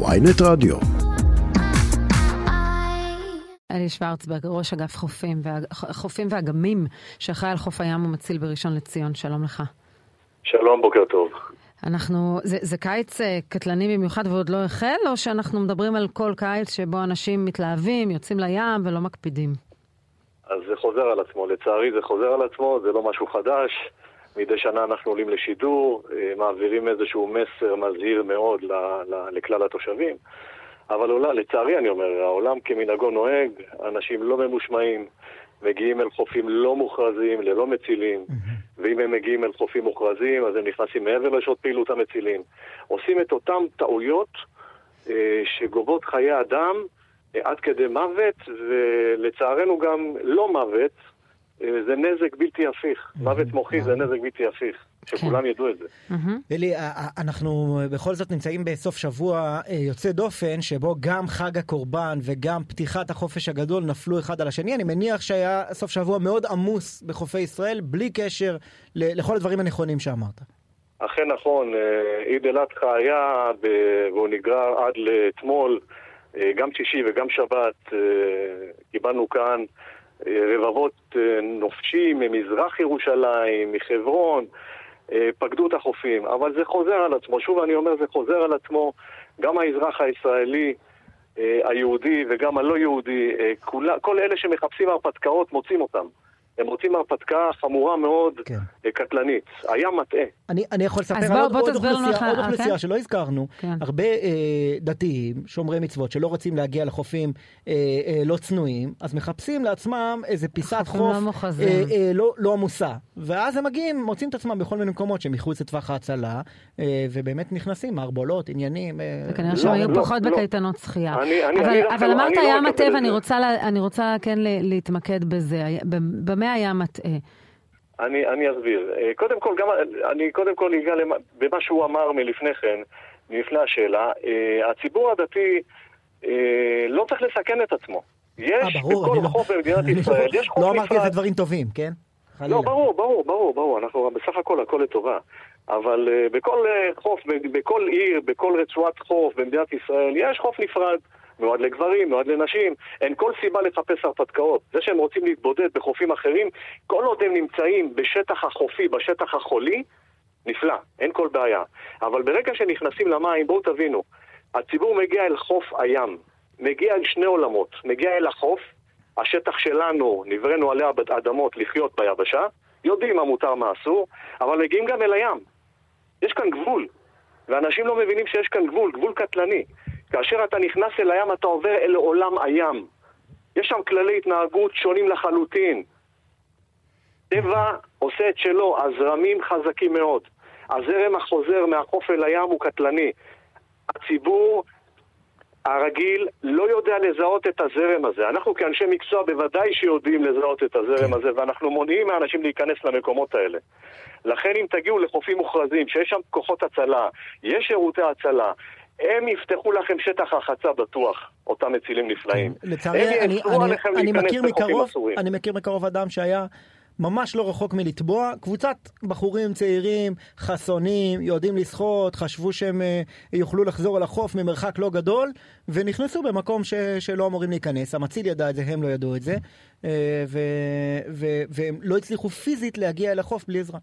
ויינט רדיו. אלי שוורצברג, ראש אגף חופים, חופים ואגמים, שאחראי על חוף הים ומציל בראשון לציון, שלום לך. שלום, בוקר טוב. אנחנו, זה, זה קיץ אה, קטלני במיוחד ועוד לא החל, או שאנחנו מדברים על כל קיץ שבו אנשים מתלהבים, יוצאים לים ולא מקפידים? אז זה חוזר על עצמו, לצערי זה חוזר על עצמו, זה לא משהו חדש. מדי שנה אנחנו עולים לשידור, אה, מעבירים איזשהו מסר מזהיר מאוד לכלל התושבים. אבל עולה, לצערי אני אומר, העולם כמנהגו נוהג, אנשים לא ממושמעים, מגיעים אל חופים לא מוכרזים, ללא מצילים, mm-hmm. ואם הם מגיעים אל חופים מוכרזים, אז הם נכנסים מעבר לשעות פעילות המצילים. עושים את אותן טעויות אה, שגובות חיי אדם אה, עד כדי מוות, ולצערנו גם לא מוות, זה נזק בלתי הפיך. מוות מוחי זה נזק בלתי הפיך. שכולם כן. ידעו את זה. אלי, אנחנו בכל זאת נמצאים בסוף שבוע אה, יוצא דופן, שבו גם חג הקורבן וגם פתיחת החופש הגדול נפלו אחד על השני. אני מניח שהיה סוף שבוע מאוד עמוס בחופי ישראל, בלי קשר לכל הדברים הנכונים שאמרת. אכן נכון, אה, עיד אל-אדחא היה, והוא נגרר עד לאתמול, גם שישי וגם שבת, קיבלנו כאן רבבות אה, נופשים ממזרח ירושלים, מחברון, אה, פקדו את החופים, אבל זה חוזר על עצמו. שוב אני אומר, זה חוזר על עצמו. גם האזרח הישראלי, אה, היהודי וגם הלא יהודי, כל אלה שמחפשים הרפתקאות מוצאים אותם. הם רוצים הרפתקה חמורה מאוד, כן. אה, קטלנית. היה מטעה. אני, אני יכול לספר על עוד, עוד אוכלוסייה, עוד אוכלוסייה כן? שלא הזכרנו. כן. הרבה אה, דתיים, שומרי מצוות, שלא רוצים להגיע לחופים אה, אה, לא צנועים, אז מחפשים לעצמם איזה פיסת חוף לא, אה, אה, לא, לא עמוסה. ואז הם מגיעים, מוצאים את עצמם בכל מיני מקומות שמחוץ לטווח ההצלה, אה, ובאמת נכנסים, מערבולות, עניינים. אה... וכנראה לא, שהם היו לא, פחות לא. בקייטנות שחייה. אני, אני, אבל, אמרת ים לא הטבע, אני אני רוצה כן להתמקד בזה. במה במה היה מטעה? אני, אני אסביר. אה, קודם כל, גם, אני קודם כל אגע במה שהוא אמר מלפני כן, מלפני השאלה. אה, הציבור הדתי אה, לא צריך לסכן את עצמו. יש ברור, בכל לא- חוף לא, במדינת ישראל, יש חוף נפרד. לא אמרתי איזה דברים טובים, כן? לא, ברור, ברור, ברור, ברור. אנחנו בסך הכל הכל לטובה. אבל uh, בכל uh, חוף, בכל עיר, בכל רצועת חוף במדינת ישראל, יש חוף נפרד. מיועד לגברים, מיועד לנשים. אין כל סיבה לחפש הרפתקאות. זה שהם רוצים להתבודד בחופים אחרים, כל עוד הם נמצאים בשטח החופי, בשטח החולי, נפלא, אין כל בעיה. אבל ברגע שנכנסים למים, בואו תבינו, הציבור מגיע אל חוף הים, מגיע אל שני עולמות, מגיע אל החוף, השטח שלנו, נבראנו עליה אדמות לחיות ביבשה, יודעים מה מותר מה אסור, אבל מגיעים גם אל הים. יש כאן גבול, ואנשים לא מבינים שיש כאן גבול, גבול קטלני. כאשר אתה נכנס אל הים, אתה עובר אל עולם הים. יש שם כללי התנהגות שונים לחלוטין. טבע עושה את שלו, הזרמים חזקים מאוד. הזרם החוזר מהחוף אל הים הוא קטלני. הציבור הרגיל לא יודע לזהות את הזרם הזה. אנחנו כאנשי מקצוע בוודאי שיודעים לזהות את הזרם הזה, ואנחנו מונעים מאנשים להיכנס למקומות האלה. לכן אם תגיעו לחופים מוכרזים, שיש שם כוחות הצלה, יש שירותי הצלה, הם יפתחו לכם שטח רחצה בטוח, אותם מצילים נפלאים. כן, לצערי, אני, אני, אני, מכיר מקרוב, אני מכיר מקרוב אדם שהיה ממש לא רחוק מלטבוע. קבוצת בחורים צעירים, חסונים, יודעים לשחות, חשבו שהם uh, יוכלו לחזור אל החוף ממרחק לא גדול, ונכנסו במקום ש, שלא אמורים להיכנס. המציל ידע את זה, הם לא ידעו את זה, uh, ו, ו, והם לא הצליחו פיזית להגיע אל החוף בלי עזרה.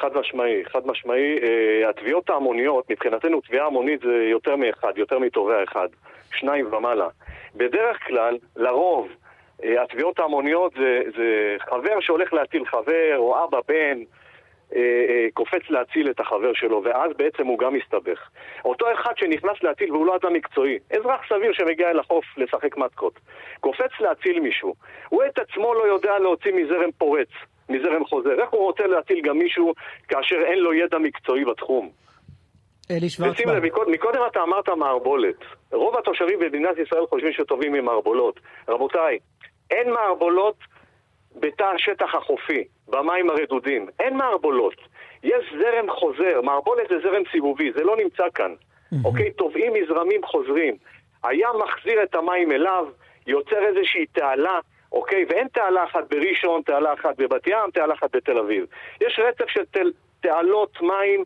חד משמעי, חד משמעי. Uh, התביעות ההמוניות, מבחינתנו תביעה המונית זה יותר מאחד, יותר מתובע אחד, שניים ומעלה. בדרך כלל, לרוב, uh, התביעות ההמוניות זה, זה חבר שהולך להציל חבר, או אבא, בן, uh, uh, קופץ להציל את החבר שלו, ואז בעצם הוא גם מסתבך. אותו אחד שנכנס להציל והוא לא אדם מקצועי, אזרח סביר שמגיע אל החוף לשחק מתקות, קופץ להציל מישהו, הוא את עצמו לא יודע להוציא מזרם פורץ. מזרם חוזר. איך הוא רוצה להציל גם מישהו כאשר אין לו ידע מקצועי בתחום? אלי שוורצמן. מקודם, מקודם אתה אמרת מערבולת. רוב התושבים במדינת ישראל חושבים שטובים עם מערבולות. רבותיי, אין מערבולות בתא השטח החופי, במים הרדודים. אין מערבולות. יש זרם חוזר, מערבולת זה זרם סיבובי, זה לא נמצא כאן. אוקיי? טובעים מזרמים חוזרים. הים מחזיר את המים אליו, יוצר איזושהי תעלה, אוקיי? ואין תעלה אחת בראשון, תעלה אחת בבת ים, תעלה אחת בתל אביב. יש רצף של תל, תעלות מים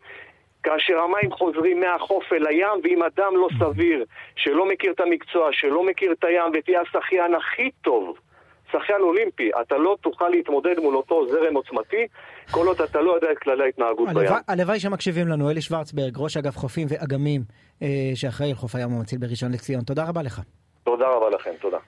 כאשר המים חוזרים מהחוף אל הים, ואם אדם לא סביר, שלא מכיר את המקצוע, שלא מכיר את הים, ותהיה השחיין הכי טוב, שחיין אולימפי, אתה לא תוכל להתמודד מול אותו זרם עוצמתי, כל עוד אתה לא יודע את כללי ההתנהגות בים. הלוואי שמקשיבים לנו, אלי שוורצברג, ראש אגף חופים ואגמים, אה, שאחראי על חוף הים המציל בראשון לציון. תודה רבה לך. תודה רבה לכם, תודה.